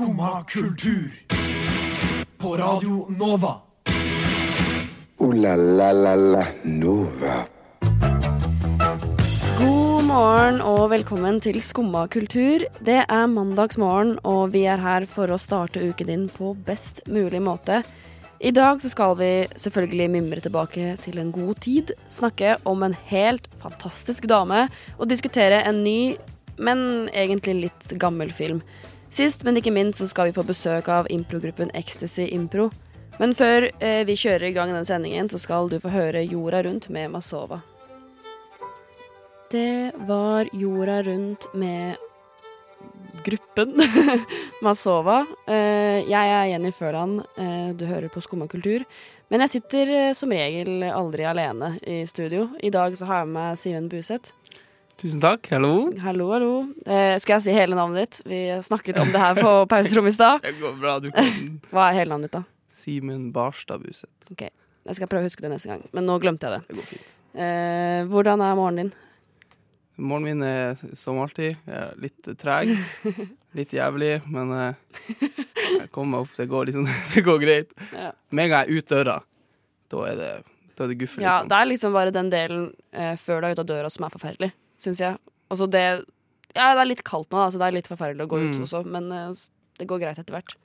Skumma kultur. På Radio Nova. O-la-la-la-la Nova. God morgen og velkommen til Skumma kultur. Det er mandagsmorgen, og vi er her for å starte uken din på best mulig måte. I dag så skal vi selvfølgelig mimre tilbake til en god tid, snakke om en helt fantastisk dame og diskutere en ny, men egentlig litt gammel film. Sist, men ikke minst, så skal vi få besøk av improgruppen Ecstasy Impro. Men før eh, vi kjører i gang den sendingen, så skal du få høre Jorda rundt med Masova. Det var jorda rundt med gruppen Masova. Eh, jeg er Jenny Føland, eh, du hører på Skumma kultur. Men jeg sitter eh, som regel aldri alene i studio. I dag så har jeg med meg Simen Buseth. Tusen takk. Hallo. Hallo, hallo. Eh, skal jeg si hele navnet ditt? Vi snakket om det her på pauserommet i stad. Det går bra. Du kan Hva er hele navnet ditt, da? Simen Barstad Buseth. Ok, Jeg skal prøve å huske det neste gang, men nå glemte jeg det. Det går fint. Eh, hvordan er morgenen din? Morgenen min er som alltid jeg er litt treg. Litt jævlig, men eh, jeg kommer meg opp. Det går, liksom, det går greit. Ja. Med en gang jeg er ut døra, da er det, da er det guffe, Ja, liksom. det er liksom bare den delen eh, før du er ute av døra som er forferdelig, syns jeg. Altså det Ja, det er litt kaldt nå, da, så det er litt forferdelig å gå ut Mm. også, men eh, det går greit etter hvert.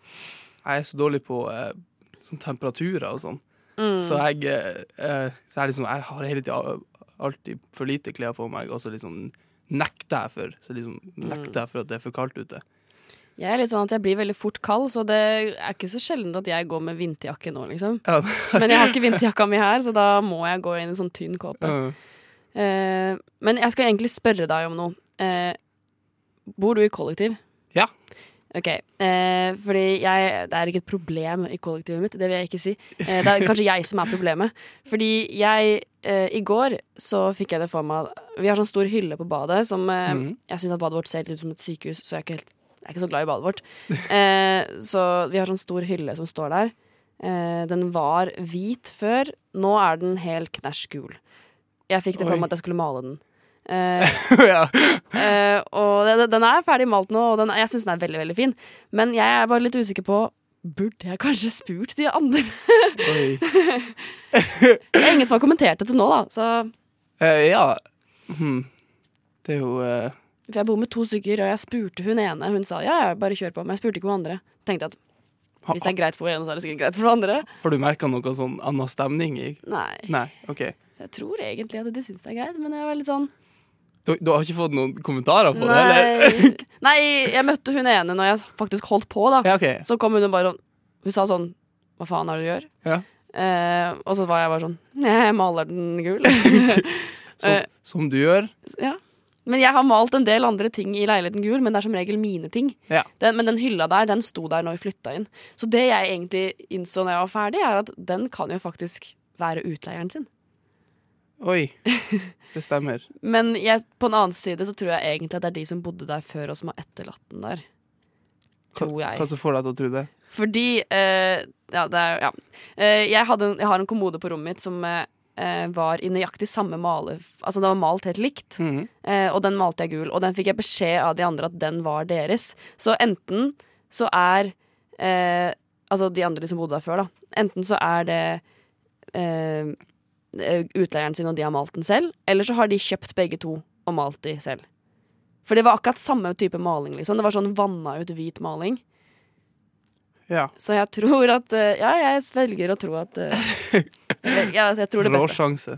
Jeg er så dårlig på eh, sånn temperaturer og sånn. Mm. Så jeg, eh, eh, så jeg, liksom, jeg har hele tida alltid for lite klær på meg, og så liksom nekter jeg for Så liksom nekter jeg for at det er for kaldt ute. Jeg er litt sånn at jeg blir veldig fort kald, så det er ikke så sjelden at jeg går med vinterjakke nå, liksom. Ja. Men jeg har ikke vinterjakka mi her, så da må jeg gå inn i sånn tynn kåpe. Ja. Eh, men jeg skal egentlig spørre deg om noe. Eh, bor du i kollektiv? Ja. Ok, eh, fordi jeg, det er ikke et problem i kollektivet mitt, det vil jeg ikke si. Eh, det er kanskje jeg som er problemet. Fordi jeg, eh, i går så fikk jeg det for meg Vi har sånn stor hylle på badet som Mhm. Jeg syns at badet vårt ser litt ut som et sykehus, så jeg er ikke, helt, jeg er ikke så glad i badet vårt. Eh, så vi har sånn stor hylle som står der. Eh, den var hvit før, nå er den helt knæsj gul. Jeg fikk det for meg at jeg skulle male den. Uh, ja. uh, og den, den er ferdig malt nå, og den, jeg syns den er veldig veldig fin. Men jeg er bare litt usikker på Burde jeg kanskje spurt de andre? Det er ingen som har kommentert det til nå, da. Så, uh, ja. Hmm. Det er jo for jeg bor med to stykker, og jeg spurte hun ene. Hun sa ja, ja, bare kjør på. Men jeg spurte ikke hun andre. Tenkte at hvis det er greit for henne, så er det sikkert greit for den andre. Har du merka noe sånn annen stemning i Nei. Nei, OK. Så jeg tror egentlig at de syns det er greit, men jeg var litt sånn Du, du har ikke fått noen kommentarer på det, eller? Nei. Nei, jeg møtte hun ene når jeg faktisk holdt på, da. Ja, okay. Så kom hun og bare Hun sa sånn Hva faen er det du gjør? Ja. Eh, og så var jeg bare sånn Jeg maler den gul. Som, Eh. som du gjør. ja. Men jeg har malt en del andre ting i leiligheten gul, men det er som regel mine ting. Ja. Den, men den hylla der, den sto der når vi flytta inn. Så det jeg egentlig innså når jeg var ferdig, er at den kan jo faktisk være utleieren sin. Oi. Det stemmer. Men jeg, på en annen side så tror jeg egentlig at det er de som bodde der før og som har etterlatt den der. Tror jeg. hva som får deg til å tro det? Fordi eh, Ja, det er Ja. Eh, jeg, hadde, jeg har en kommode på rommet mitt som eh, var i nøyaktig samme male... Altså, det var malt helt likt. Mhm. Eh, og den malte jeg gul. Og den fikk jeg beskjed av de andre at den var deres. Så enten så er eh, Altså de andre som bodde der før, da. Enten så er det eh, utleieren sin, og de har malt den selv. Eller så har de kjøpt begge to og malt de selv. For det var akkurat samme type maling, liksom. Det var sånn vanna ut hvit maling. Ja. Så jeg tror at eh, Ja, jeg velger å tro at eh, jeg, ja, jeg tror det Rå beste. sjanse.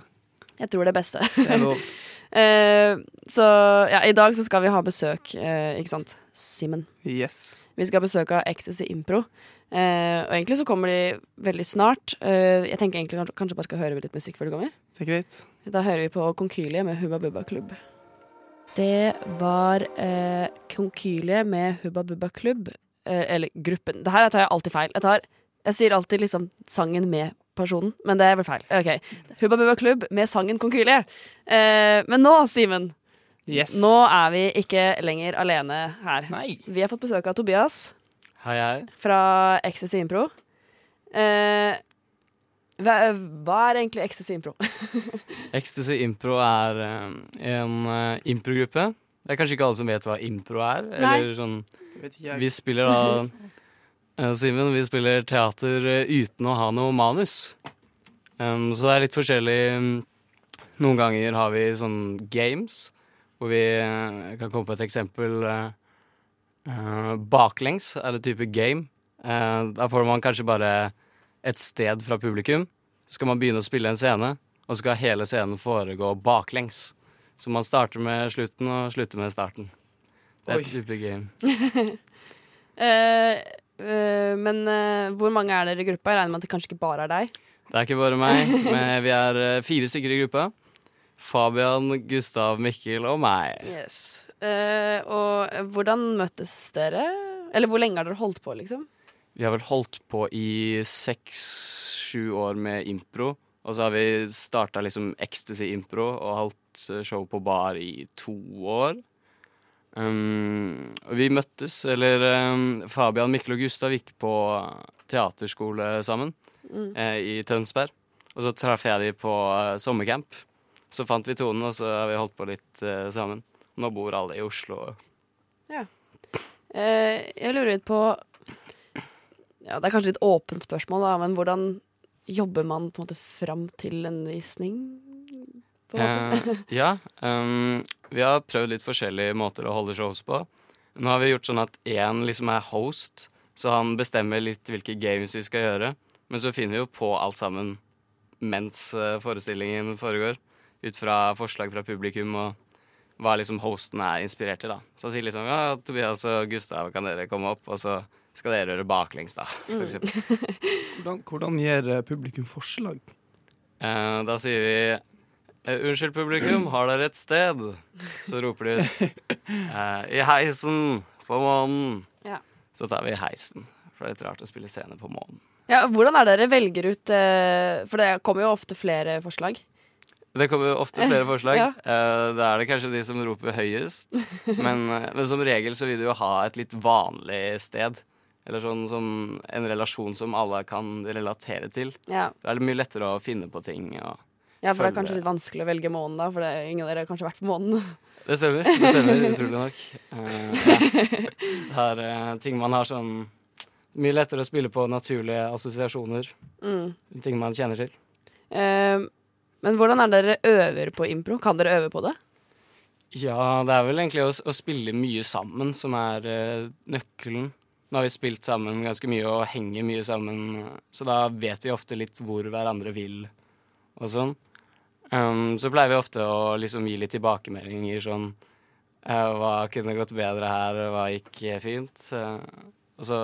Jeg tror det beste. Det. Eh, så ja, i dag så skal vi ha besøk, eh, ikke sant? Simen. Yes. Vi skal ha besøk av Ecstasy Impro. Eh, og egentlig så kommer de veldig snart. Uh, jeg tenker egentlig kanskje, bare skal høre litt musikk før de kommer. Det er greit. Da hører vi på Konkylie med Hubba Bubba Klubb. Det var uh, Konkylie med Hubba Bubba Klubb. Eller gruppen. Det her tar jeg alltid feil. Jeg, tar, jeg sier alltid liksom sangen med personen, men det er vel feil. Ok. Hubba Bubba Klubb med sangen Konkylie. Eh, men nå, Simen, Yes. nå er vi ikke lenger alene her. Nei. Vi har fått besøk av Tobias Hei, hei. fra Ecstasy Impro. Eh, hva, hva er egentlig Ecstasy Impro? Ecstasy Impro er eh, en uh, improgruppe. Det er kanskje ikke alle som vet hva impro er. Nei. Eller sånn. Vi spiller da eh, Simen, vi spiller teater eh, uten å ha noe manus. Um, så det er litt forskjellig. um, Noen ganger har vi sånn games, hvor vi eh, Jeg kan komme på et eksempel. eh, eh, baklengs er det type game. Uh, da får man kanskje bare et sted fra publikum. Så skal man begynne å spille en scene, og så skal hele scenen foregå baklengs. Så man starter med slutten og slutter med starten. Det er Oi. et type game. uh, eh, men hvor mange er dere i gruppa? Jeg regner med at det kanskje ikke bare er deg. Det er ikke bare meg, men vi er fire stykker i gruppa. Fabian, Gustav, Mikkel og meg. Yes. Eh, og hvordan møttes dere? Eller hvor lenge har dere holdt på, liksom? Vi har vel holdt på i seks-sju år med impro. Og så har vi starta liksom Ecstasy Impro og holdt eh, show på bar i to år. Um, vi møttes, eller um, Fabian, Mikkel og Gustav gikk på teaterskole sammen Mm. eh, i Tønsberg. Og så traff jeg de på uh, sommercamp. Så fant vi tonen, og så har vi holdt på litt uh, sammen. Nå bor alle i Oslo. Eh, jeg lurer litt på Ja, det er kanskje litt åpent spørsmål, da, men hvordan jobber man på en måte fram til en visning? På en måte? Eh, ja, um, vi har prøvd litt forskjellige måter å holde shows på. Nå har vi gjort sånn at én liksom er host, så han bestemmer litt hvilke games vi skal gjøre. Men så finner vi jo på alt sammen mens eh, forestillingen foregår. Ut fra forslag fra publikum og hva liksom hosten er inspirert til. da. Så han sier liksom ja, Tobias og Gustav, kan dere komme opp? Og så skal dere gjøre baklengs, da, for mm. Hvordan, hvordan gir eh, publikum forslag? Eh, da sier vi eh, Unnskyld, publikum, har dere et sted? Så roper de ut eh, I heisen på månen. Ja. Så tar vi heisen. For det er litt rart å spille scene på månen. Ja, hvordan er det dere velger ut eh, For det kommer jo ofte flere forslag. Det kommer ofte flere forslag. Ja. Eh, da er det kanskje de som roper høyest. Men, eh, men som regel så vil du jo ha et litt vanlig sted. Eller sånn som en relasjon som alle kan relatere til. Ja, Da er det mye lettere å finne på ting. Ja for det er kanskje litt vanskelig å velge månen, da. For det, ingen av dere har kanskje vært på månen. Det stemmer. det stemmer, Utrolig nok. Uh, ja. Det er ting man har sånn Mye lettere å spille på naturlige assosiasjoner. Mm. Ting man kjenner til. Eh, men hvordan er dere øver på impro? Kan dere øve på det? Ja, det er vel egentlig å, å spille mye sammen som er uh, nøkkelen. Nå har vi spilt sammen ganske mye og henger mye sammen, så da vet vi ofte litt hvor hverandre vil og sånn. Um, så pleier vi ofte å liksom gi litt tilbakemeldinger sånn uh, Hva kunne gått bedre her, hva gikk eh, fint? Uh, og så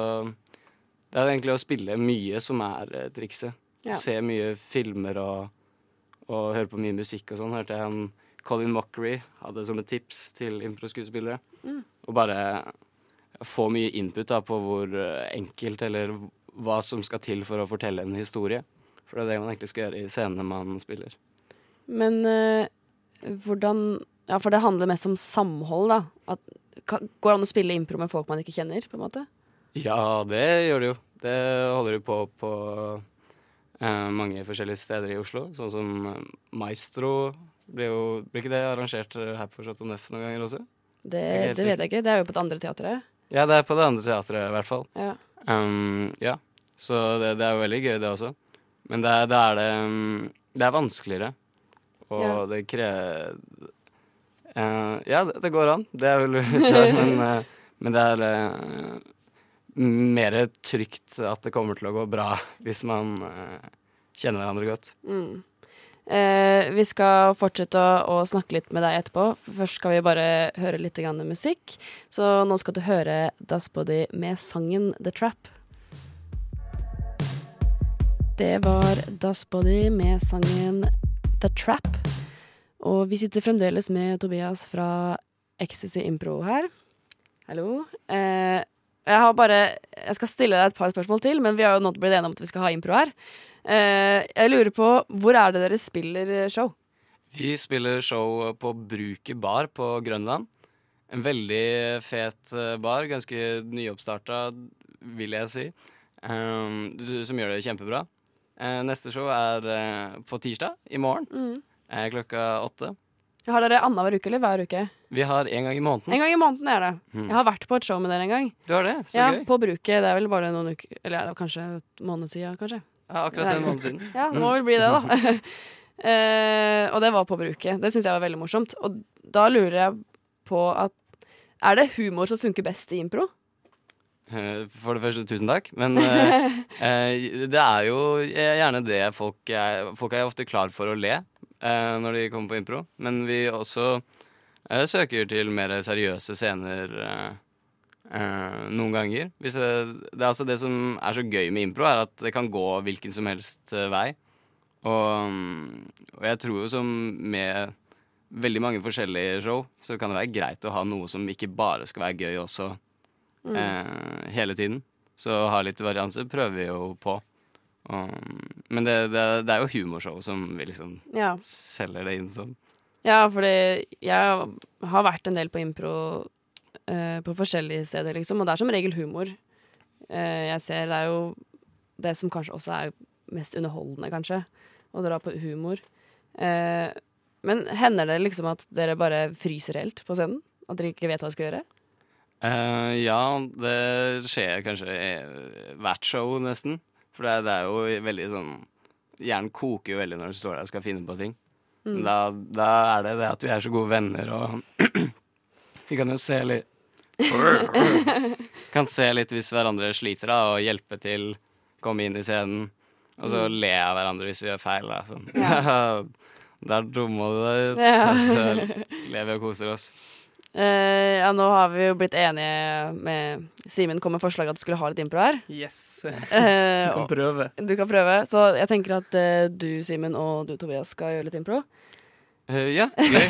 Det er egentlig å spille mye som er trikset. Ja. Se mye filmer og, og hører på mye musikk og sånn. Hørte jeg han Colin Mockery hadde som et tips til improskuespillere. Og bare få mye input da, på hvor eh, enkelt eller hva som skal til for å fortelle en historie. For det er det man egentlig skal gjøre i scenene man spiller. Men øh, hvordan Ja, for det handler mest om samhold, da. At, kan, går det an å spille impro med folk man ikke kjenner, på en måte? Ja, det gjør det jo. Det holder du på på mange forskjellige steder i Oslo. Sånn som eh, Maestro. Blir, jo, ikke det arrangert her på Chateau Neuf noen ganger også? Det, er det vet jeg ikke. Det er jo på det andre teatret. Ja, det er på det andre teatret i hvert fall. Ja. Um, ja, så det, det er jo veldig gøy, det også. Men det, det er det um, Det er vanskeligere. Og Ja. det krever Ja, det, det går an. Det er vel svar, men, uh, men det er uh, mer trygt at det kommer til å gå bra hvis man eh, kjenner hverandre godt. Mm. Eh, vi skal fortsette å, å snakke litt med deg etterpå. Først skal vi bare høre litt musikk. Så nå skal du høre Das Body med sangen The Trap. Det var Das Body med sangen The Trap. Og vi sitter fremdeles med Tobias fra Ecstasy Impro her. Hallo. Eh, jeg har bare Jeg skal stille deg et par spørsmål til, men vi har jo nå blitt enige om at vi skal ha impro her. Eh, jeg lurer på, hvor er det dere spiller eh, show? Vi spiller show på Bruket bar på Grønland. En veldig fet eh, bar, ganske nyoppstarta, vil jeg si, um, som gjør det kjempebra. Neste show er på tirsdag, i morgen, Mm. klokka åtte. Har dere annenhver uke eller hver uke? Vi har en gang i måneden. En gang i måneden er det. Mm. Jeg har vært på et show med dere en gang. Du har det? Så ja, gøy. På bruket. Det er vel bare noen uker Eller er det kanskje en måned siden, kanskje. Ja, akkurat en måned siden. Ja, det må vel bli det, da. eh, og det var på bruket. Det syns jeg var veldig morsomt. Og da lurer jeg på at Er det humor som funker best i impro? Eh, For det første, tusen takk. Men eh, eh, det er jo gjerne det folk er Folk er ofte klar for å le eh, når de kommer på impro. Men vi også eh, søker til mer seriøse scener eh, eh, noen ganger. Hvis det, det er altså det som er så gøy med impro, er at det kan gå hvilken som helst eh, vei. Og, mm, og jeg tror jo som med veldig mange forskjellige show, så kan det være greit å ha noe som ikke bare skal være gøy også eh, hele tiden. Så å ha litt varianse prøver vi jo på. Og, men det, det, det er jo humorshow som vi liksom Ja. selger det inn som. Ja, fordi jeg har vært en del på impro uh, på forskjellige steder, liksom, og det er som regel humor. Uh, jeg ser det er jo det som kanskje også er mest underholdende, kanskje, å dra på humor. Uh, men hender det liksom at dere bare fryser helt på scenen? At dere ikke vet hva dere skal gjøre? Ja, det skjer kanskje i hvert show, nesten. For det, det er jo veldig sånn Hjernen koker jo veldig når du står der og skal finne på ting. Mm. Da, da er det det at vi er så gode venner, og vi kan jo se litt Kan se litt hvis hverandre sliter, da, og hjelpe til, komme inn i scenen. Og så le av hverandre hvis vi gjør feil. Da. Sånn. Der dumma du deg ut. Ja. Så ler vi og koser oss. Eh, ja, nå har vi jo blitt enige med Simen kom med forslag at du skulle ha litt impro her. Yes. Eh, Du kan prøve. du kan prøve. Så jeg tenker at uh, du, Simen, og du, Tobias, skal gjøre litt impro. Uh, ja, gøy.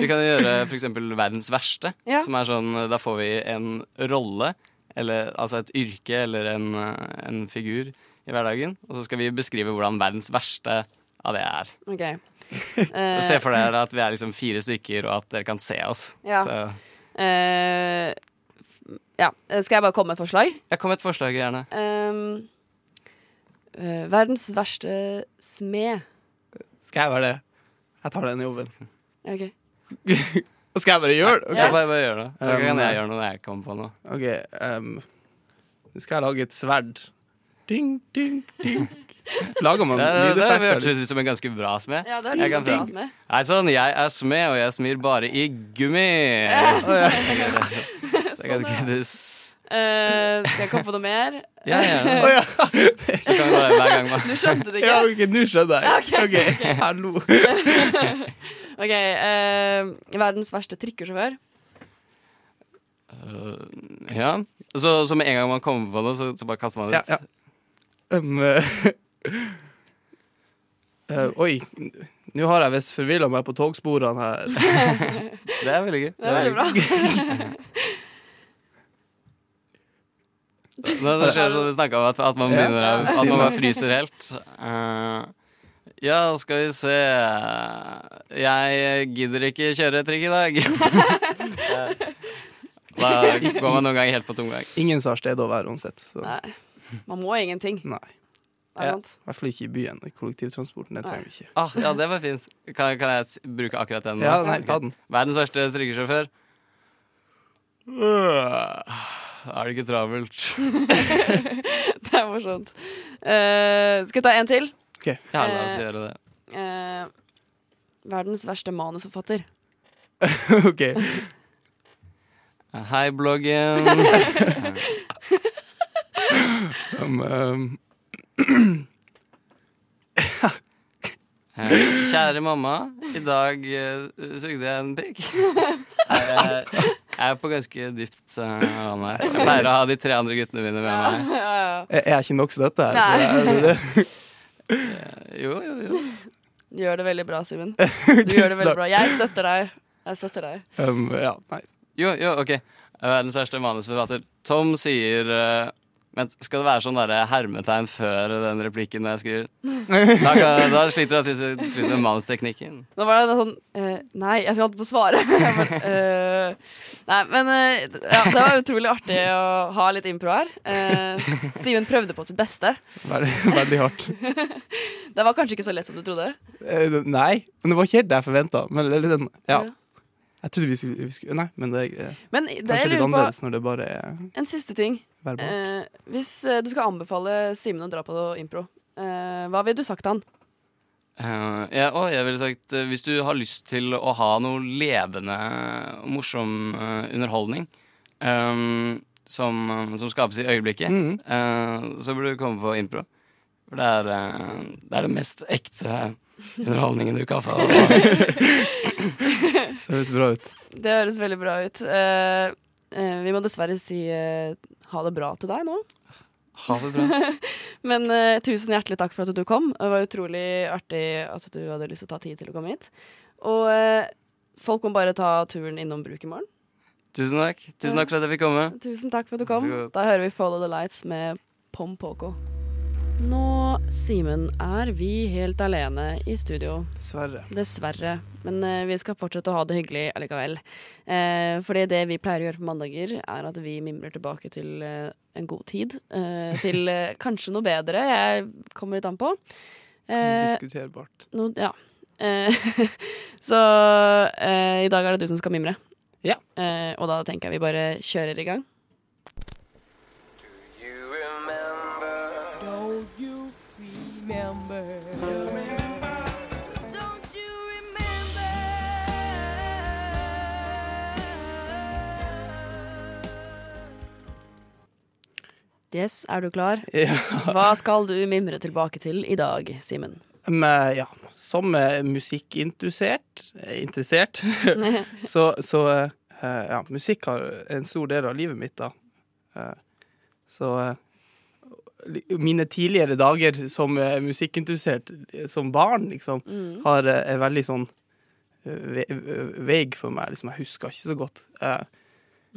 Vi kan gjøre for eksempel verdens verste. Ja. Som er sånn, Da får vi en rolle, eller altså et yrke eller en, en figur i hverdagen. Og så skal vi beskrive hvordan verdens verste av det er. Okay. Eh, Se for dere at vi er liksom fire stykker, og at dere kan se oss. Ja. Så eh, ja. Skal jeg bare komme med et forslag? Ja, kom med et forslag, gjerne. Ehm, uh, verdens verste smed. Skal jeg være det? Jeg tar den jobben. Ok. Skal jeg bare gjøre det? Okay. Ja. Bare, bare gjør det. Så Um, kan jeg gjøre noe når jeg kommer på noe. Ok, um, Nå skal jeg lage et sverd. Ding, ding, ding. Lager man Det, det, det lydeffekter? hørtes ut som en ganske bra smed. Ja, det Jeg bra smed. Nei, sånn, jeg er smed, og jeg smir bare i gummi. Det er ganske dust. Uh, skal jeg komme på noe mer? Ja, ja. Oh, ja. Så kan vi bare hver gang Du skjønte det ja, ikke? ok, nå skjønner jeg. Ok. Ok, hallo. Ok, uh, Verdens verste trikkesjåfør. Uh, Ja. Så, så med en gang man kommer på noe, så, så bare kaster man Ja, ut. ja. Um, eh, eh, oi, nå har jeg visst forvilla meg på togsporene her. Det er veldig gøy. Det er veldig bra. Nå det skjer som vi snakka om, at, at man begynner At man bare fryser helt. Uh, ja, skal vi se Jeg gidder ikke kjøre trikk i dag. da går man noen ganger helt på tomgang. Ingen som har sted å være uansett. Så. Nei. Nei, man må ingenting. I Er hvert fall ikke i byen. Kollektivtransporten, det trenger vi ikke. Ah, ja, det var fint. Kan, kan jeg bruke akkurat den? nå? Ja, nei, ta den. Verdens verste trikkesjåfør. Øh, Er det ikke travelt? Det er morsomt. Uh, skal vi ta en til? OK. Ja, la oss gjøre det. Uh, verdens verste manusforfatter. ok. Hei, bloggen. Um, Kjære mamma, i dag uh, sugde jeg en pikk. Jeg, jeg er på ganske dypt uh, vann her. Jeg pleier å ha de tre andre guttene mine med meg. ja, ja. er jeg ikke nok støtte her? Det er det. Eh, Jo, jo, jo. Du gjør det veldig bra, Simen. Du gjør det veldig bra. Jeg støtter deg. Jeg støtter deg. Um, ja, nei. Jo, jo, ok. Verdens verste manusforfatter. Tom sier eh, Men skal det være sånn der hermetegn før den replikken når jeg skriver? Da, kan, da sliter jeg å sliter med manusteknikken. Da var det sånn uh, Nei, jeg skal holde på å svare. Eh, nei, men uh, ja, det var utrolig artig å ha litt impro her. Eh, Simen prøvde på sitt beste. Veldig, veldig hardt. Det var kanskje ikke så lett som du trodde. Nei, men det var ikke helt det jeg forventa. Men sånn, ja. Ja. Jeg trodde vi skulle, vi skulle Nei, men det er Men det kanskje litt annerledes når det bare er En siste ting. Verbalt. Eh, hvis eh, du skal anbefale Simen å dra på impro, eh, hva ville du sagt til han? Uh, ja, og jeg ville sagt eh, Hvis du har lyst til å ha noe levende morsom uh, underholdning um, som, som skapes i øyeblikket, mm eh, så burde du komme på impro. For det er, det er den mest ekte underholdningen du kan få. Det høres bra ut. Det høres veldig bra ut. Eh, vi må dessverre si eh, ha det bra til deg nå. Ha det bra. Men eh, tusen hjertelig takk for at du kom. Det var utrolig artig at du hadde lyst til å ta tid til å komme hit. Og folk må bare ta turen innom Bruk i morgen. Tusen takk. Tusen takk for at jeg fikk komme. Tusen takk for at du kom. Da hører vi Follow the Lights med Pom Poko. Nå, Simen, er vi helt alene i studio. Dessverre. Dessverre. Men eh, vi skal fortsette å ha det hyggelig allikevel. Eh, fordi det vi pleier å gjøre på mandager, er at vi mimrer tilbake til eh, en god tid. Eh, til eh, kanskje noe bedre. Jeg kommer litt an på. Eh, Diskuterbart. no, ja. Eh, så eh, i dag er det du som skal mimre. Ja. Eh, og da tenker jeg vi bare kjører i gang. Yes, er du klar? Ja. Hva skal du mimre tilbake til i dag, Simen? Men, ja, som musikkinteressert Interessert Så, så eh, ja, musikk har en stor del av livet mitt, da. Eh, så eh, mine tidligere dager som eh, musikkinteressert eh, som barn, liksom, Mm. har, eh, er veldig sånn ve- veig for meg. Liksom, jeg husker ikke så godt eh,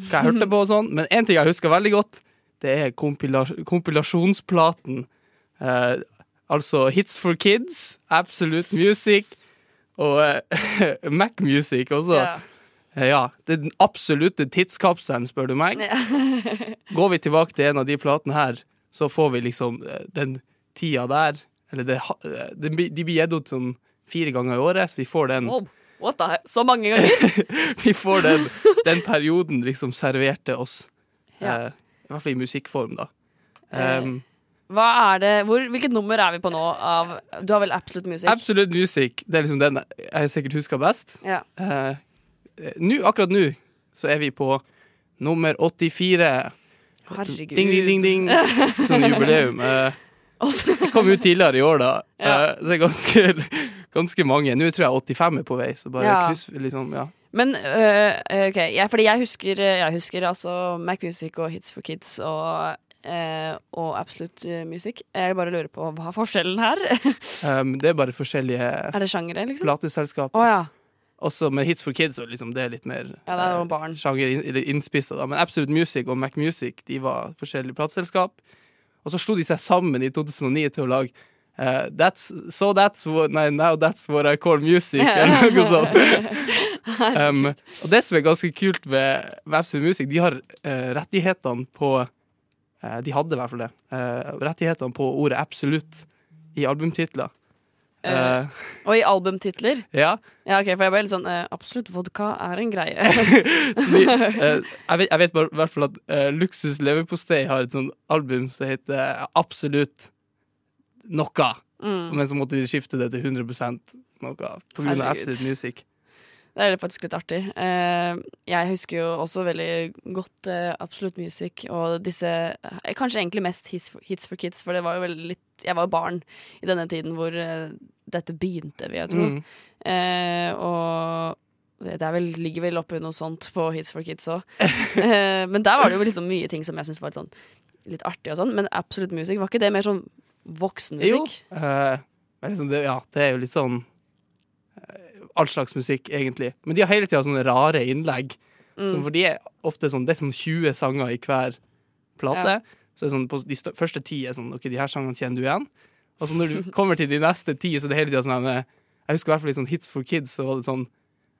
hva jeg hørte på og sånn. Men én ting jeg husker veldig godt, det er kompila kompilasjonsplaten. Eh, altså Hits for Kids, Absolute Music og eh, Mac Music også. Ja. Eh, Ja, det er den absolutte tidskapselen, spør du meg. Går vi tilbake til en av de platene her, så får vi liksom eh, den tida der Eller det, eh, de blir gitt ut sånn fire ganger i året, så vi får den, wow. what the he- Så mange ganger? vi får den, den perioden liksom servert til oss. Ja. Eh, I hvert fall i musikkform, da. Um, Hva er det, hvor, Hvilket nummer er vi på nå? Av, du har vel Absolute Music? Absolute Music, det er liksom den jeg sikkert husker best. ja. Eh, nu, akkurat nå så er vi på nummer 84. Herregud. Ding, ding, ding, ding. Sånn jubileum. Eh, det kom ut tidligere i år, da. Eh, det er ganske, ganske mange. Nå tror jeg 85 er på vei, så bare Ja. kryss liksom, ja. Men øh, OK, jeg, fordi jeg husker, jeg husker altså Mac Music og Hits for Kids og, øh, og Absolute Music. Jeg bare lurer på hva er forskjellen her? Um, det er bare forskjellige er det sjangere, liksom? plateselskaper. Oh, ja. Også med Hits for Kids, og liksom det er litt mer Ja, det er eh, barn. sjanger in, innspissa. Men Absolute Music og Mac Music de var forskjellige plateselskap. Og så slo de seg sammen i 2009 til å lage uh, that's, So that's what Nei, now that's what I call music, eller noe sånt. um, og det som er ganske kult med, med Absolute Music, de har uh, rettighetene på uh, De hadde i hvert fall det. rettighetene på ordet absolutt i albumtitler. Eh, Og i albumtitler? ja. Ja, ok, for jeg ble litt sånn uh, Absolutt vodka er en greie. De, uh, jeg, vet, jeg vet bare i hvert fall at Luksus leverpostei har et sånt album som heter Absolutt noe. Mm. Men så måtte de skifte det til 100 noe Herregud. Absolute Music. Det er faktisk litt artig. Jeg husker jo også veldig godt Absolutt Absolute Music og disse Kanskje egentlig mest hits for, hits for Kids, for det var jo veldig litt Jeg var jo barn i denne tiden hvor dette begynte, vil jeg tro. Mm. Eh, og det er vel, ligger vel oppi noe sånt på Hits for Kids òg. eh, men der var det jo liksom mye ting som jeg syntes var litt, sånn, litt artig og sånn. Men Absolute Music, var ikke det mer sånn Jo. voksenmusikk? eh, men liksom det, ja, det er jo litt sånn eh, All slags musikk, egentlig. Men de har hele tida sånne rare innlegg. Mm. Som for de er ofte sånn Det er sånn 20 sanger i hver plate. Så er sånn, på de første ti er sånn OK, de her sangene kjenner du igjen. Og så når du kommer til de neste ti, så er det hele tida sånn eh, Jeg husker i hvert fall i sånn Hits for Kids, så var det sånn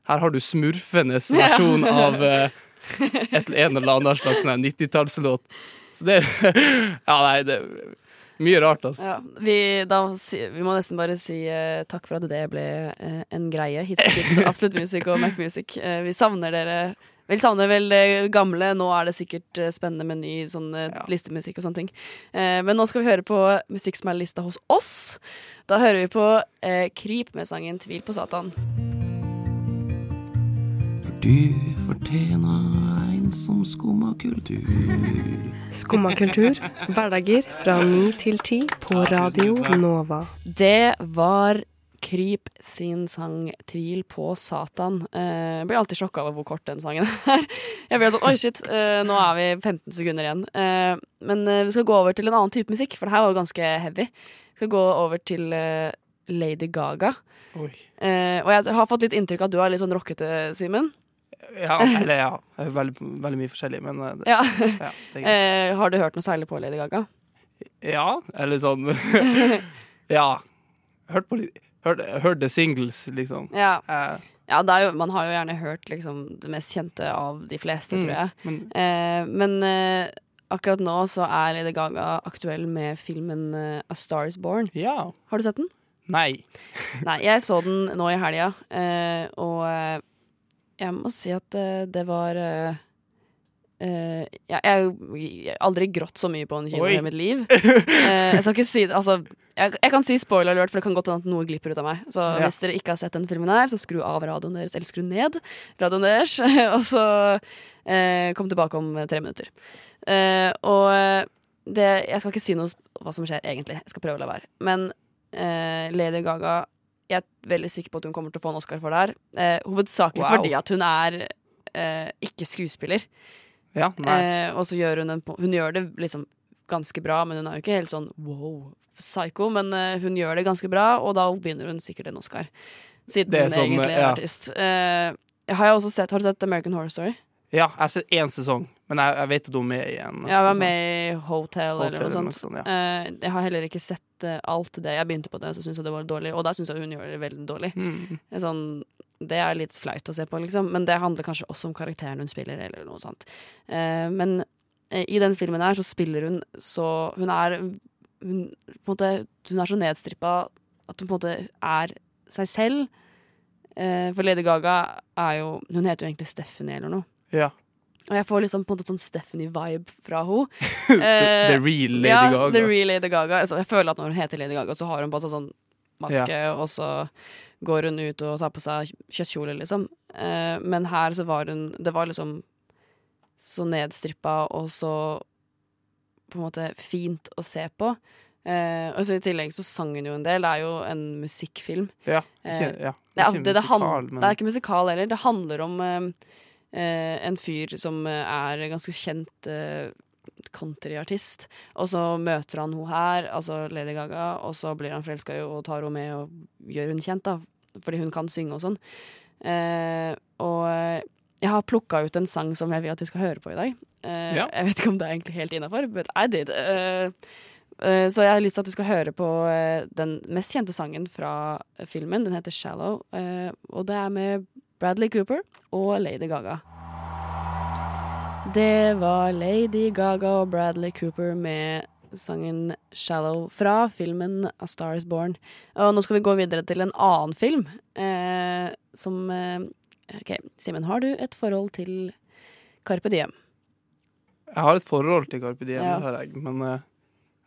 Her har du smurfenes versjon av eh, et, en eller annen slags sånn 90-tallslåt. Så det Ja, nei, det mye rart, altså. Ja, vi, da, vi må nesten bare si uh, takk for at det ble uh, en greie. Hits for Kids, Absolutt Music og Mac Music. Uh, vi savner dere. Vi savner vel det gamle. Nå er det sikkert eh, spennende med ny sånn, eh, Ja. listemusikk og sånne ting. Eh, men nå skal vi høre på musikk som er lista hos oss. Da hører vi på eh, Kryp med sangen 'Tvil på Satan'. For Du fortjener en som skumma kultur. Skumma kultur, hverdager fra ni til ti på Radio Nova. Det var Kryp sin sang 'Tvil på Satan'. Eh, blir alltid sjokka over hvor kort den sangen er. Jeg blir sånn, oi shit, eh, nå er vi 15 sekunder igjen. Eh, men eh, vi skal gå over til en annen type musikk, for det her var jo ganske heavy. Vi skal gå over til eh, Lady Gaga. Eh, og jeg har fått litt inntrykk av at du er litt sånn rockete, Simen. Ja, eller ja. Veldig, veldig mye forskjellig, men det, Ja. ja, det er. Eh, har du hørt noe særlig på Lady Gaga? Ja, eller sånn Ja. Hørt på litt Hørt, hørt the singles, liksom. Ja. Eh, ja jo, man har jo gjerne hørt liksom, det mest kjente av de fleste, Mm. tror jeg. men Eh, men eh, akkurat nå så er Lady Gaga aktuell med filmen eh, A Star Is Born. ja. Har du sett den? Nei. Nei, jeg så den nå i helga, eh, og eh, jeg må si at eh, det var eh, ja, jeg har aldri grått så mye på en kino i mitt liv. Uh, jeg skal ikke si det Altså, jeg, jeg kan si spoiler alert, for det kan godt hende at noe glipper ut av meg. Så Ja. hvis dere ikke har sett den filmen her, så skru av radioen deres, eller skru ned radioen deres, og så uh, kom tilbake om tre minutter. Og det, jeg skal ikke si noe hva som skjer egentlig. Jeg skal prøve å la være. Men Lady Gaga Jeg er veldig sikker på at hun kommer til å få en Oscar for det her. Hovedsakelig Wow. fordi at hun er ikke skuespiller. Ja. Eh, og så gjør hun en Hun gjør det liksom ganske bra, men hun er jo ikke helt sånn wow, psycho. Men eh, hun gjør det ganske bra, og da vinner hun sikkert en Oscar. Siden hun sånn, egentlig er ja. artist. Eh, har jeg også sett, har du sett American Horror Story? Ja, jeg har sett én sesong, men jeg, jeg vet at hun er med i en. Jeg var sesong. med i Hotel, Hotel eller noe sånt. sånt, ja. Eh, jeg har heller ikke sett eh, alt det. Jeg begynte på det, så syntes jeg det var dårlig. Og da syns jeg hun gjør det veldig dårlig. Mm. Sånn, det er litt flaut å se på, liksom. Men det handler kanskje også om karakteren hun spiller, eller noe sånt. Eh, men eh, i den filmen her så spiller hun så Hun er hun, måte, hun er så nedstrippa at hun på en måte er seg selv. Eh, for Lady Gaga er jo Hun heter jo egentlig Stephanie eller noe. Ja. Og jeg får liksom på en måte sånn Stephanie-vibe fra henne. The, the real Lady ja, Gaga. The real Lady Gaga. Altså, jeg føler at når hun heter Lady Gaga, så har hun på sånn maske, og så går hun ut og tar på seg kjøttkjole, liksom. Eh, men her så var hun Det var liksom så nedstrippa og så på en måte fint å se på. Eh, og så I tillegg så sang hun jo en del. Det er jo en musikkfilm. Ja, ikke, Eh, ja. Det er, ikke det, det, musikal, men det er ikke musikal heller. Det handler om eh, eh, en fyr som eh, er ganske kjent eh, countryartist. Og så møter han hun her, altså Lady Gaga, og så blir han forelska og tar henne med og gjør hun kjent, da. Fordi hun kan synge og sånn. Eh, og eh, jeg har plukka ut en sang som jeg vil at vi skal høre på i dag. Eh, Ja. Jeg vet ikke om det er egentlig helt innafor, but I did. Eh, eh, så jeg har lyst til at vi skal høre på eh, den mest kjente sangen fra filmen. Den heter 'Shallow', eh, og det er med Bradley Cooper og Lady Gaga. Det var Lady Gaga og Bradley Cooper med sangen 'Shallow' fra filmen 'A Star Is Born'. Og nå skal vi gå videre til en annen film eh, som eh, OK, Simen, har du et forhold til Carpe Diem? Jeg har et forhold til Carpe Diem, Ja. det har jeg, men eh,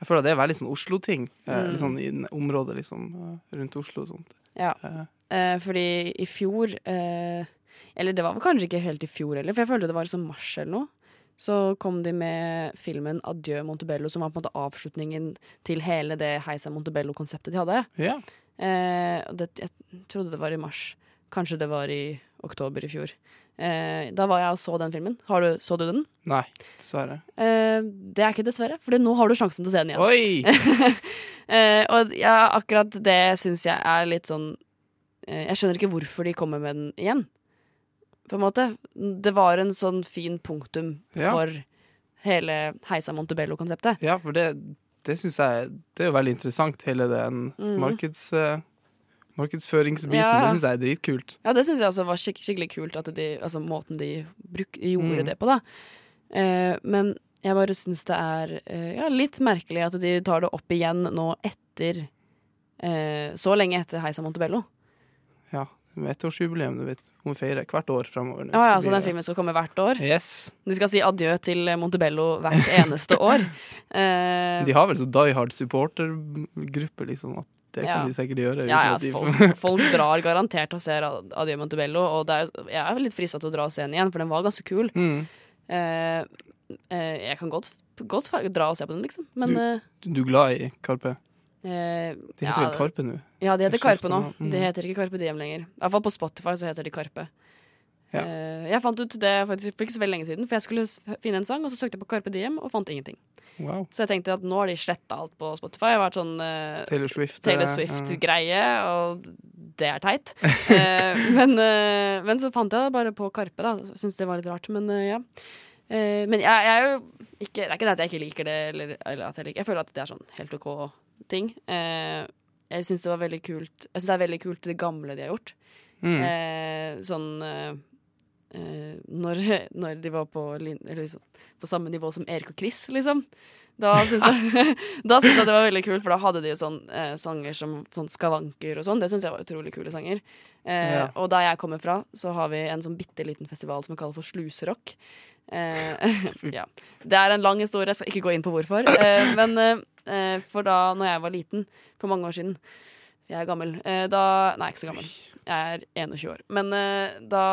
jeg føler at det er veldig sånn Oslo-ting. eh, Mm. Litt sånn i området liksom, eh, rundt Oslo og sånt. Ja. Eh, Eh, fordi i fjor eh, Eller det var vel kanskje ikke helt i fjor heller, for jeg følte det var sånn mars eller noe. Så kom de med filmen 'Adjø Montebello', som var på en måte avslutningen til hele det Heisa Montebello-konseptet de hadde. ja. Eh, det, jeg trodde det var i mars. Kanskje det var i oktober i fjor. Eh, da var jeg og så den filmen. Har du, så du den? Nei, dessverre. Eh, det er ikke dessverre, for nå har du sjansen til å se den igjen. Oi! Eh, og ja, akkurat det syns jeg er litt sånn eh, Jeg skjønner ikke hvorfor de kommer med den igjen. På en måte. Det var en sånn fin punktum Ja. for hele Heisa Montebello-konseptet. Ja, for det, det syns jeg Det er jo veldig interessant, hele den mm. markeds, uh, markedsføringsbiten. Ja. Det syns jeg er dritkult. Ja, det syns jeg også var skik skikkelig kult, at de, altså måten de bruk, gjorde Mm. det på, da. Uh, men jeg bare syns det er uh, ja, litt merkelig at de tar det opp igjen nå etter Så lenge etter Heisa Montebello. Ja, med ettårsjubileum, du vet. Hun feirer hvert år framover. Ah, Ja, Så den filmen skal komme hvert år. Yes. De skal si adjø til Montebello hvert eneste år. Eh, De har vel så Die Hard supportergruppe, liksom. Det Ja. kan de sikkert gjøre. ja, ja, de- folk, folk drar garantert og ser Adjø Montebello, og det er, jeg er litt frista til å dra og se den igjen, for den var ganske kul. mm. Eh, eh, jeg kan godt, godt dra og se på den, liksom, men Du- Du er glad i Karpe? Eh, De heter vel Karpe nå? Ja, de heter Karpe nå. Mm. De heter ikke Karpe Diem lenger. I hvert fall på Spotify så heter de Karpe. Ja. Eh, jeg fant ut det faktisk for ikke så veldig lenge siden, for jeg skulle finne en sang, og så søkte jeg på Karpe Diem og fant ingenting. Wow. Så jeg tenkte at nå har de sletta alt på Spotify. Det har vært sånn eh, Taylor Swift. Taylor eh, Swift-greie, og det er teit. Eh, men, eh, men så fant jeg det bare på Karpe, da. Syns det var litt rart, men ja. Eh, men jeg, jeg er jo ikke Det er ikke det at jeg ikke liker det, eller, eller at jeg liker Jeg føler at det er sånn helt OK ting. Eh, jeg syns det var veldig kult Jeg synes det er veldig kult det gamle de har gjort. Mm. Eh, sånn eh, eh, når, når de var på, eller liksom, på samme nivå som Erik og Chris, liksom. Da syns jeg, jeg det var veldig kult, for da hadde de jo sånn eh, sanger som sånn Skavanker og sånn. Det syns jeg var utrolig kule sanger. Eh, Ja. Og der jeg kommer fra, så har vi en sånn bitte liten festival som vi kaller for Sluserock. Eh, ja. Det er en lang historie, jeg skal ikke gå inn på hvorfor. Eh, men for da når jeg var liten, for mange år siden Jeg er gammel. Eh, da Nei, ikke så gammel. Jeg er 21 år. Men eh, da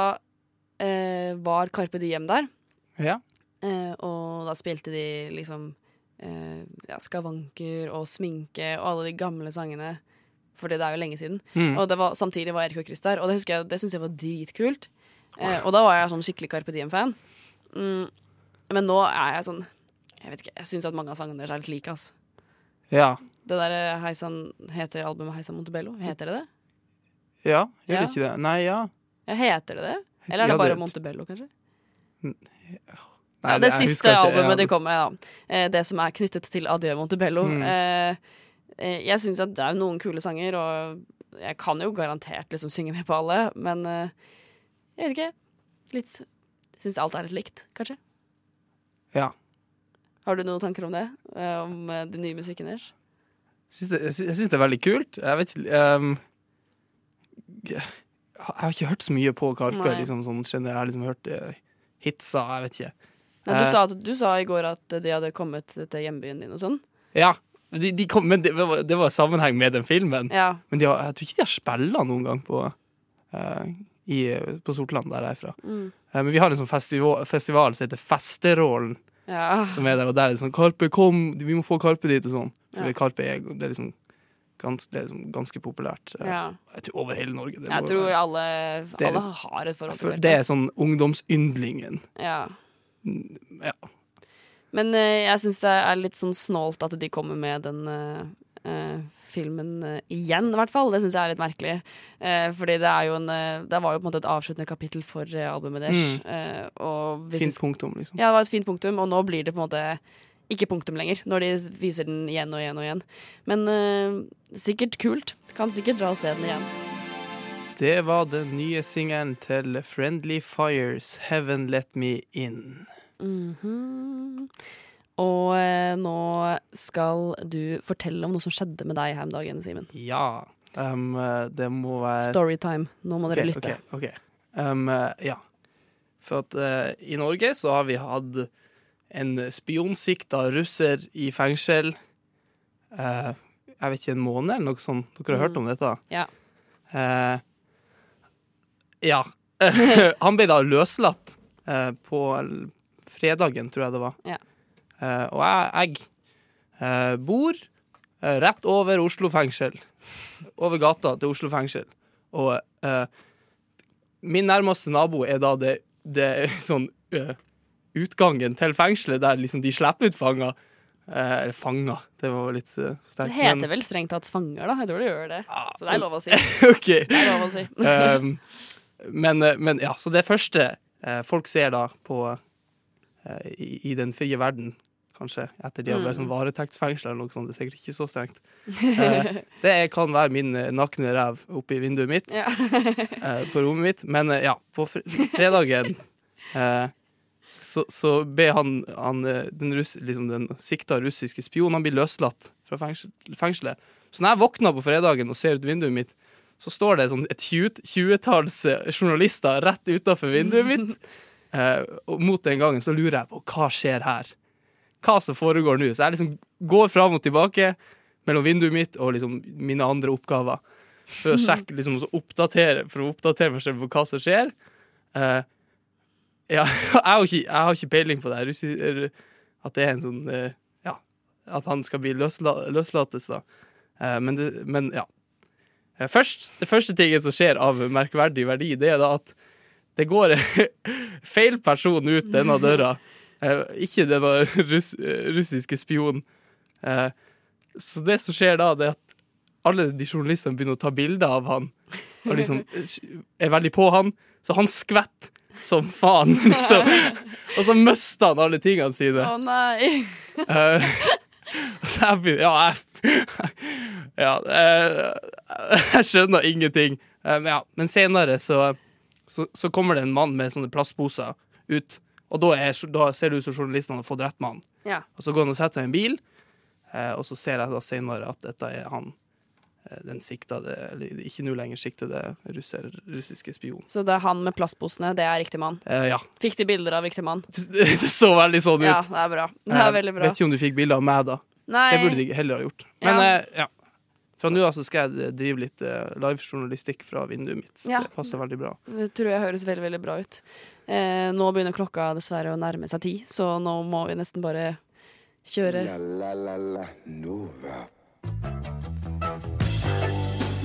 eh, var Carpe Diem der, Ja. eh, og da spilte de liksom eh, ja, Skavanker og Sminke og alle de gamle sangene. Fordi det er jo lenge siden. Mm. Og det var, samtidig var Erik og Chris der, og det husker jeg, det syns jeg var dritkult. Eh, og da var jeg sånn skikkelig Carpe Diem-fan. Mm, men nå er jeg sånn Jeg vet ikke, jeg syns at mange av sangene deres er litt like. ass. Ja. Det der eh, Heisan, heter albumet Heisan Montebello? Heter det det? Ja, gjør Ja. det ikke det? Nei, ja. Ja, heter det det? Eller er det bare Montebello, kanskje? Nei, ja, det det siste ikke- albumet ja. de kom med, da. Eh, det som er knyttet til Adjø Montebello. Mm. Eh, jeg syns at det er noen kule sanger, og jeg kan jo garantert liksom synge med på alle, men jeg vet ikke. Litt Syns alt er litt likt, kanskje. Ja. Har du noen tanker om det? Eh, om eh, den nye musikken deres? Jeg syns- det er veldig kult. Jeg vet ehm, Jeg har ikke hørt så mye på Karpe. Liksom, sånn, jeg har liksom hørt uh, hitsa, jeg vet ikke. Nei, du, sa at, du sa i går at de hadde kommet til hjembyen din og sånn. Ja, de, de kom, men det var, det var sammenheng med den filmen. Ja. Men de har, jeg tror ikke de har spilla noen gang på, uh, i, på Sortland, der jeg er fra. Mm. Uh, men vi har en sånn festival, festival som heter Festerålen, ja. som er der. Og der er det sånn Karpe, kom! Vi må få Karpe dit, og sånn. For Ja. Karpe er, det er liksom gans, det er liksom ganske populært. eh, ja. Jeg tror over hele Norge. Det, Jeg tror være- alle, Det er alle liksom- har et forhold til til det er sånn ungdomsyndlingen. Ja. Mm, Ja. Men uh, jeg syns det er litt sånn snålt at de kommer med den eh, filmen eh, igjen, i hvert fall. Det syns jeg er litt merkelig. Eh, fordi det er jo en eh, Det var jo på en måte et avsluttende kapittel for eh, albumet deres. Mm. Fint punktum, liksom. Ja, det var et fint punktum, og nå blir det på en måte ikke punktum lenger, når de viser den igjen og igjen og igjen. Men eh, sikkert kult. Kan sikkert dra og se den igjen. Det var den nye singelen til Friendly Fires, 'Heaven Let Me In'. Mhm. Og eh, nå skal du fortelle om noe som skjedde med deg her om dagen, Simen. Ja. Um, eh, det må være Storytime. Nå må dere okay, lytte. ok, ok. Um, eh, ja. For at uh, i Norge så har vi hatt en spionsikta russer i fengsel uh, Jeg vet ikke, en måned eller noe sånt. Dere har hørt Mm. om dette? Ja. Uh, ja. Han ble da løslatt på fredagen, tror jeg det var. Ja. Eh, og jeg, jeg eh, bor eh, rett over Oslo fengsel. Over gata til Oslo fengsel. Og uh, min nærmeste nabo er da det, det sånn uh, utgangen til fengselet, der liksom de slipper ut fanger. Eh, eller fanger, det var litt uh, Det heter heter vel strengt tatt fanger, da. Jeg tror det gjør det. Så det er lov å si. okay. Det er lov å si. um, men, men ja, så det første folk ser da på i, i den frie verden, kanskje. Etter de har vært Mm. varetektsfengsla eller noe sånt. Det er sikkert ikke så strengt. Eh, det kan være min eh, nakne ræv oppi vinduet mitt Ja. eh, på rommet mitt. Men eh, ja, på fre fredagen eh, så, så ber han, han eh, den, russ, liksom den sikta russiske spionen Han blir løslatt fra fengsel, fengselet. Så når jeg våkner på fredagen og ser ut vinduet mitt, så står det sånn et tjue- tjuetalls journalister rett utafor vinduet mitt. Eh, og mot den gangen så lurer jeg på hva skjer her. Hva som foregår nå. Så jeg liksom går fram og tilbake mellom vinduet mitt og liksom mine andre oppgaver. For å sjekke, liksom, oppdatere, for å oppdatere meg selv på hva som skjer. Uh, ja, jeg har, ikke, jeg har ikke peiling på det. her. Er- At det er en sånn uh, Ja, at han skal bli løsla, løslates, da. Uh, men, det, men ja. Først, det første tingen som skjer av merkverdig verdi, det er da at det går feil person ut denne døra. Eh, ikke denne russ, eh, russiske spionen. Eh, så det som skjer da, det er at alle de journalistene begynner å ta bilder av han, og liksom er veldig på han. Så han skvetter som faen, liksom. Og så mister han alle tingene sine. Å nei. Eh, så jeg begynner Ja, jeg Ja, eh, jeg skjønner ingenting. Eh, men ja, men senere så, så, så kommer det en mann med sånne plastposer ut, og da, er, da ser det ut som journalistene har fått rett han. Ja. Og så går han og setter seg i en bil, eh, og så ser jeg da senere at dette er han. eh, Den siktede, eller ikke nå lenger siktede russer, russiske spion. Så det er han med plastposene, det er riktig mann. Eh, ja. Fikk de bilder av riktig mann? Det så veldig sånn ut. Ja, det er bra. Det er veldig bra. Vet ikke om du fikk bilder av meg, da. Nei. Det burde de heller ha gjort. Men Ja. eh, ja. Fra nå av så skal jeg drive litt eh, livejournalistikk fra vinduet mitt. Ja. Det passer veldig bra. Det tror jeg høres veldig, veldig bra ut. Eh, nå begynner klokka dessverre å nærme seg ti, så nå må vi nesten bare kjøre. La la la la Nova.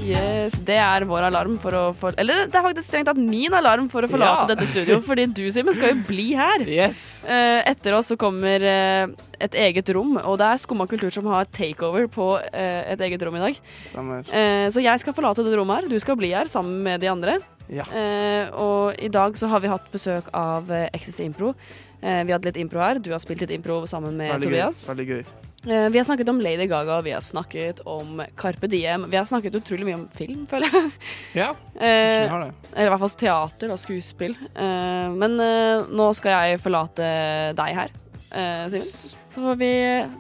Yes, Det er vår alarm for å for Eller det er faktisk strengt tatt min alarm for å forlate Ja. dette studio, fordi du, Simen, skal jo bli her. Yes! Eh, etter oss så kommer eh, et eget rom, og det er Skumma kultur som har takeover på eh, et eget rom i dag. Stemmer. Eh, så jeg skal forlate dette rommet her, du skal bli her sammen med de andre. Ja. Eh, og i dag så har vi hatt besøk av eh, Exis Impro. Eh, vi hadde litt impro her. Du har spilt litt impro sammen med Veldig gøy. Tobias. Veldig gøy. Eh, vi har snakket om Lady Gaga, vi har snakket om Carpe Diem. Vi har snakket utrolig mye om film, føler jeg. Ja, jeg har det. eller i hvert fall teater og skuespill. Eh, men eh, nå skal jeg forlate deg her, eh, Simen. Så vi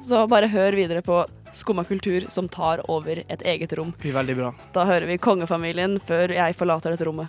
Så bare hør videre på Skumma kultur som tar over et eget rom. Det blir veldig bra. Da hører vi kongefamilien før jeg forlater dette rommet.